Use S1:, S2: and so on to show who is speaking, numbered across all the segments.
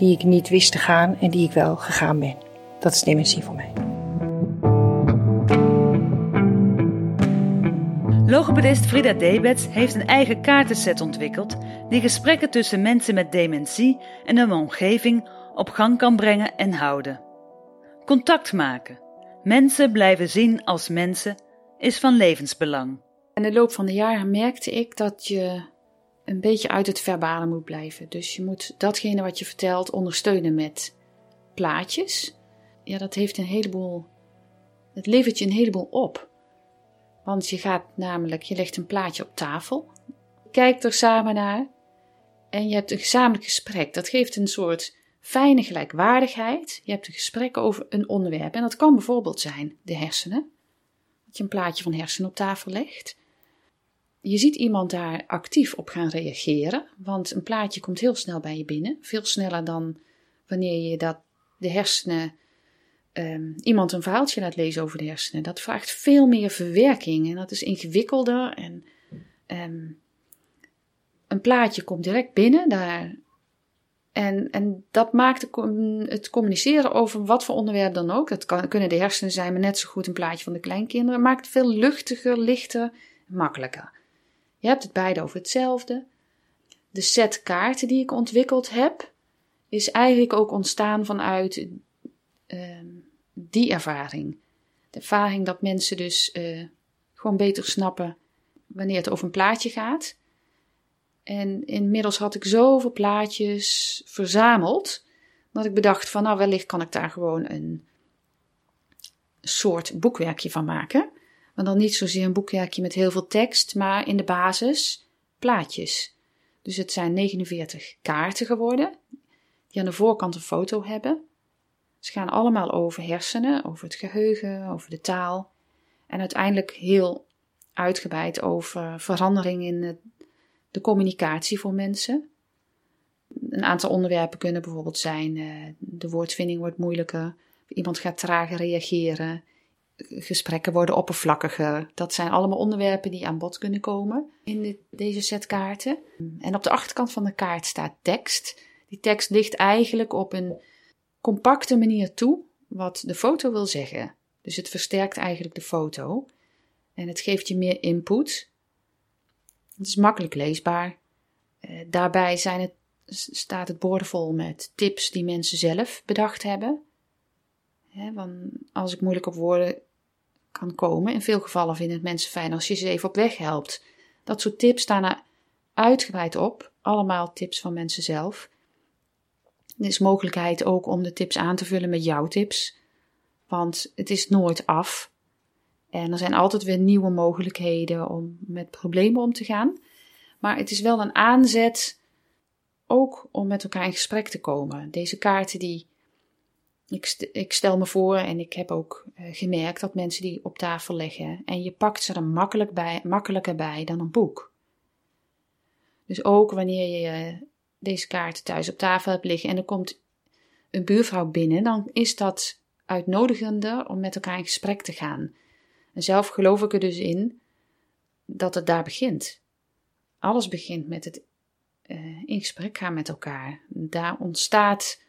S1: die ik niet wist te gaan en die ik wel gegaan ben. Dat is dementie voor mij.
S2: Logopedist Frida Debets heeft een eigen kaartenset ontwikkeld die gesprekken tussen mensen met dementie en hun omgeving op gang kan brengen en houden. Contact maken, mensen blijven zien als mensen, is van levensbelang.
S3: In de loop van de jaren merkte ik dat je een beetje uit het verbale moet blijven. Dus je moet datgene wat je vertelt ondersteunen met plaatjes. Ja, dat heeft een heleboel. Het levert je een heleboel op. Want je gaat namelijk, je legt een plaatje op tafel, kijkt er samen naar en je hebt een gezamenlijk gesprek. Dat geeft een soort fijne gelijkwaardigheid. Je hebt een gesprek over een onderwerp en dat kan bijvoorbeeld zijn de hersenen. Dat je een plaatje van hersenen op tafel legt. Je ziet iemand daar actief op gaan reageren, want een plaatje komt heel snel bij je binnen. Veel sneller dan wanneer je dat de hersenen um, iemand een verhaaltje laat lezen over de hersenen. Dat vraagt veel meer verwerking en dat is ingewikkelder. En um, een plaatje komt direct binnen daar. En, en dat maakt het communiceren over wat voor onderwerp dan ook. Dat kan, kunnen de hersenen zijn, maar net zo goed een plaatje van de kleinkinderen. Maakt het veel luchtiger, lichter, makkelijker. Je hebt het beide over hetzelfde. De set kaarten die ik ontwikkeld heb, is eigenlijk ook ontstaan vanuit uh, die ervaring. De ervaring dat mensen dus uh, gewoon beter snappen wanneer het over een plaatje gaat. En inmiddels had ik zoveel plaatjes verzameld, dat ik bedacht van nou wellicht kan ik daar gewoon een soort boekwerkje van maken. Maar dan niet zozeer een boekwerkje met heel veel tekst, maar in de basis plaatjes. Dus het zijn 49 kaarten geworden, die aan de voorkant een foto hebben. Ze gaan allemaal over hersenen, over het geheugen, over de taal. En uiteindelijk heel uitgebreid over verandering in de communicatie voor mensen. Een aantal onderwerpen kunnen bijvoorbeeld zijn: uh, de woordvinding wordt moeilijker, iemand gaat trager reageren, gesprekken worden oppervlakkiger. Dat zijn allemaal onderwerpen die aan bod kunnen komen in deze set kaarten. En op de achterkant van de kaart staat tekst. Die tekst ligt eigenlijk op een compacte manier toe wat de foto wil zeggen. Dus het versterkt eigenlijk de foto en het geeft je meer input. Het is makkelijk leesbaar. Uh, daarbij zijn het, staat het boordevol met tips die mensen zelf bedacht hebben. want als ik moeilijk op woorden kan komen, in veel gevallen vinden het mensen fijn als je ze even op weg helpt. Dat soort tips staan er uitgebreid op, allemaal tips van mensen zelf. Er is mogelijkheid ook om de tips aan te vullen met jouw tips. Want het is nooit af. En er zijn altijd weer nieuwe mogelijkheden om met problemen om te gaan. Maar het is wel een aanzet ook om met elkaar in gesprek te komen. Deze kaarten die. Ik, stel me voor en ik heb ook uh, gemerkt dat mensen die op tafel leggen en je pakt ze er makkelijk bij, makkelijker bij dan een boek. Dus ook wanneer je deze kaarten thuis op tafel hebt liggen en er komt een buurvrouw binnen, dan is dat uitnodigender om met elkaar in gesprek te gaan. En zelf geloof ik er dus in dat het daar begint. Alles begint met het uh, in gesprek gaan met elkaar. Daar ontstaat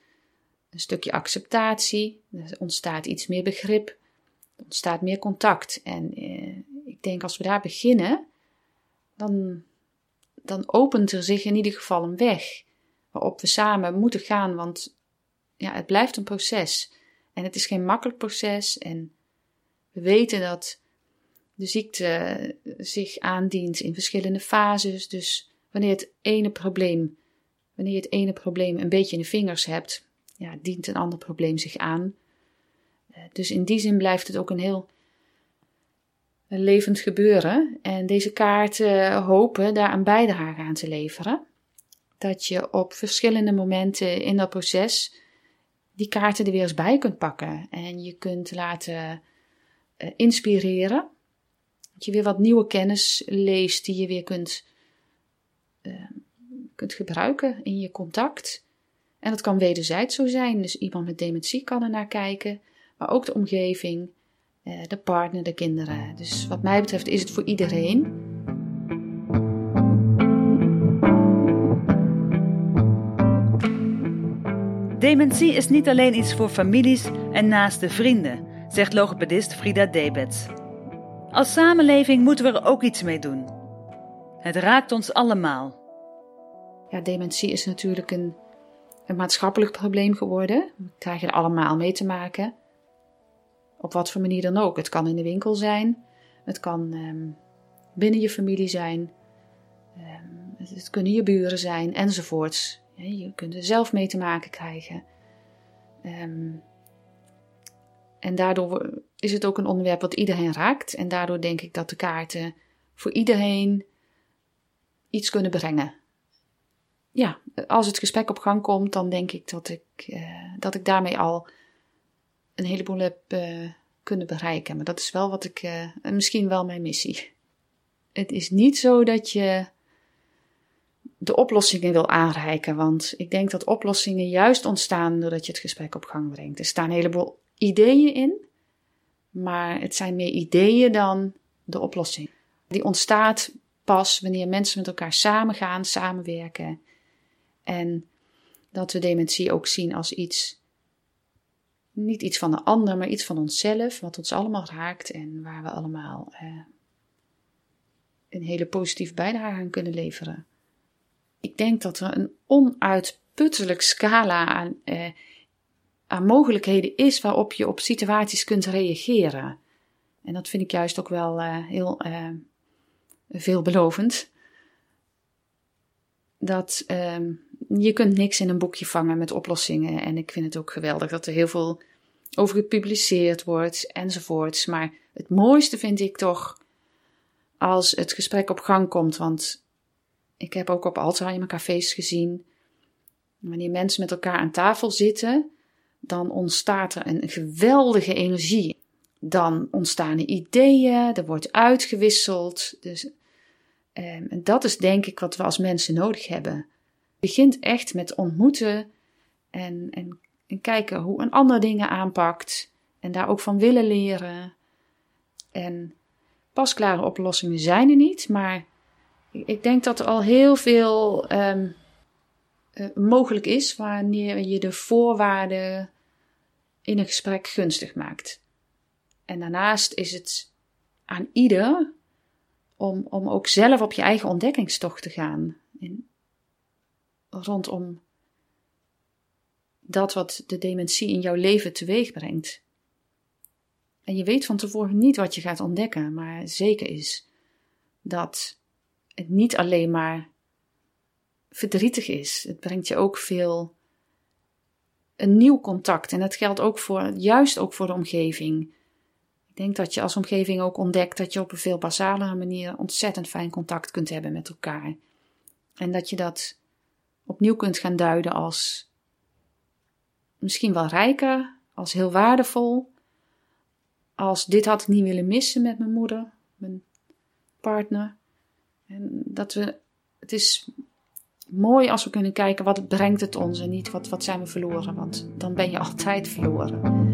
S3: een stukje acceptatie, er ontstaat iets meer begrip, er ontstaat meer contact. En uh, ik denk als we daar beginnen, dan dan opent er zich in ieder geval een weg waarop we samen moeten gaan, want ja, het blijft een proces. En het is geen makkelijk proces en we weten dat de ziekte zich aandient in verschillende fases. Dus wanneer het ene probleem, wanneer je het ene probleem een beetje in de vingers hebt, ja, dient een ander probleem zich aan. Eh, dus in die zin blijft het ook een heel levend gebeuren. En deze kaarten hopen daar een bijdrage aan te leveren. dat je op verschillende momenten in dat proces die kaarten er weer eens bij kunt pakken. En je kunt laten uh, inspireren. Dat je weer wat nieuwe kennis leest die je weer kunt, uh, kunt gebruiken in je contact. En dat kan wederzijds zo zijn. Dus iemand met dementie kan er naar kijken. Maar ook de omgeving, uh, de partner, de kinderen. Dus wat mij betreft is het voor iedereen.
S2: Dementie is niet alleen iets voor families en naaste vrienden, zegt logopedist Frida Debets. Als samenleving moeten we er ook iets mee doen. Het raakt ons allemaal.
S3: Ja, dementie is natuurlijk een, een maatschappelijk probleem geworden. We krijgen er allemaal mee te maken. Op wat voor manier dan ook. Het kan in de winkel zijn, het kan um, binnen je familie zijn, um, het, kunnen je buren zijn enzovoorts. Je kunt er zelf mee te maken krijgen. Um, en daardoor is het ook een onderwerp wat iedereen raakt. En daardoor denk ik dat de kaarten voor iedereen iets kunnen brengen. Ja, als het gesprek op gang komt, dan denk ik dat ik, uh, dat ik daarmee al een heleboel heb uh, kunnen bereiken. Maar dat is wel wat ik, uh, misschien wel mijn missie. Het is niet zo dat je de oplossingen wil aanreiken. Want ik denk dat oplossingen juist ontstaan doordat je het gesprek op gang brengt. Er staan een heleboel ideeën in, maar het zijn meer ideeën dan de oplossing. Die ontstaat pas wanneer mensen met elkaar samengaan, samenwerken. En dat we dementie ook zien als iets, niet iets van de ander, maar iets van onszelf, wat ons allemaal raakt en waar we allemaal eh, een hele positieve bijdrage aan kunnen leveren ik denk dat er een onuitputtelijk scala aan, eh, aan mogelijkheden is waarop je op situaties kunt reageren. En dat vind ik juist ook wel uh, heel uh, veelbelovend. Dat uh, je kunt niks in een boekje vangen met oplossingen. En ik vind het ook geweldig dat er heel veel over gepubliceerd wordt enzovoorts. Maar het mooiste vind ik toch als het gesprek op gang komt. Want ik heb ook op Alzheimer-cafés gezien. Wanneer mensen met elkaar aan tafel zitten, dan ontstaat er een geweldige energie. Dan ontstaan er ideeën, er wordt uitgewisseld. Dus, ehm, en dat is denk ik wat we als mensen nodig hebben. Begint echt met ontmoeten en, en, en kijken hoe een ander dingen aanpakt. En daar ook van willen leren. En pasklare oplossingen zijn er niet, maar ik denk dat er al heel veel um, uh, mogelijk is wanneer je de voorwaarden in een gesprek gunstig maakt. En daarnaast is het aan ieder om, om ook zelf op je eigen ontdekkingstocht te gaan. Rondom dat wat de dementie in jouw leven teweeg brengt. En je weet van tevoren niet wat je gaat ontdekken, maar zeker is dat het niet alleen maar verdrietig is. Het brengt je ook veel een nieuw contact. En dat geldt ook voor, juist ook voor de omgeving. Ik denk dat je als omgeving ook ontdekt dat je op een veel basalere manier ontzettend fijn contact kunt hebben met elkaar. En dat je dat opnieuw kunt gaan duiden als misschien wel rijker, als heel waardevol, als dit had ik niet willen missen met mijn moeder, mijn partner. En dat we, het is mooi als we kunnen kijken wat brengt het ons en niet wat, wat zijn we verloren, want dan ben je altijd verloren.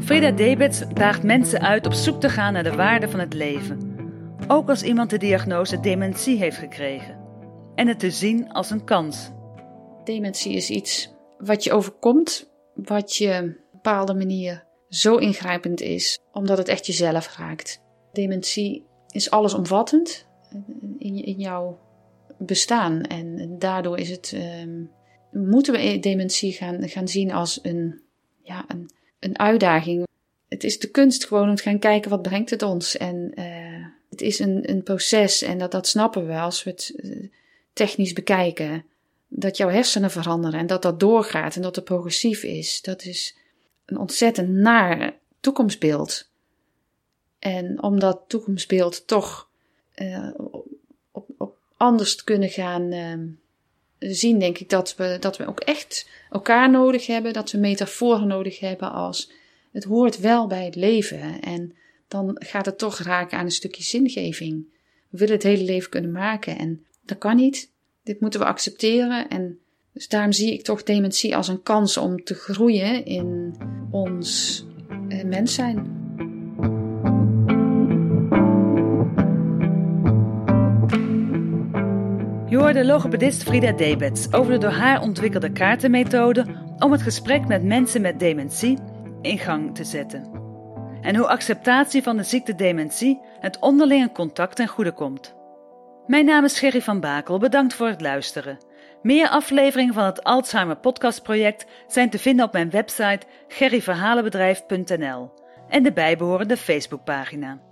S2: Frida Debets daagt mensen uit op zoek te gaan naar de waarde van het leven. Ook als iemand de diagnose dementie heeft gekregen. En het te zien als een kans.
S3: Dementie is iets wat je overkomt, wat je op een bepaalde manier zo ingrijpend is, omdat het echt jezelf raakt. Dementie is allesomvattend in, in jouw bestaan. En daardoor is het, um, moeten we dementie gaan, gaan zien als een, ja, een, een uitdaging. Het is de kunst gewoon om te gaan kijken wat brengt het ons. En uh, het is een, een proces en dat, dat snappen we als we het uh, technisch bekijken. Dat jouw hersenen veranderen en dat dat doorgaat en dat het progressief is. Dat is een ontzettend naar toekomstbeeld. En om dat toekomstbeeld toch uh, anders kunnen gaan ehm, zien, denk ik, dat we, dat we ook echt elkaar nodig hebben. Dat we metaforen nodig hebben als het hoort wel bij het leven. En dan gaat het toch raken aan een stukje zingeving. We willen het hele leven kunnen maken en dat kan niet. Dit moeten we accepteren. En dus daarom zie ik toch dementie als een kans om te groeien in ons eh, mens zijn.
S2: Je hoorde logopedist Frida Debets over de door haar ontwikkelde kaartenmethode om het gesprek met mensen met dementie in gang te zetten. En hoe acceptatie van de ziekte dementie het onderlinge contact ten goede komt. Mijn naam is Gerry van Bakel, bedankt voor het luisteren. Meer afleveringen van het Alzheimer Podcast Project zijn te vinden op mijn website gerryverhalenbedrijf.nl en de bijbehorende Facebookpagina.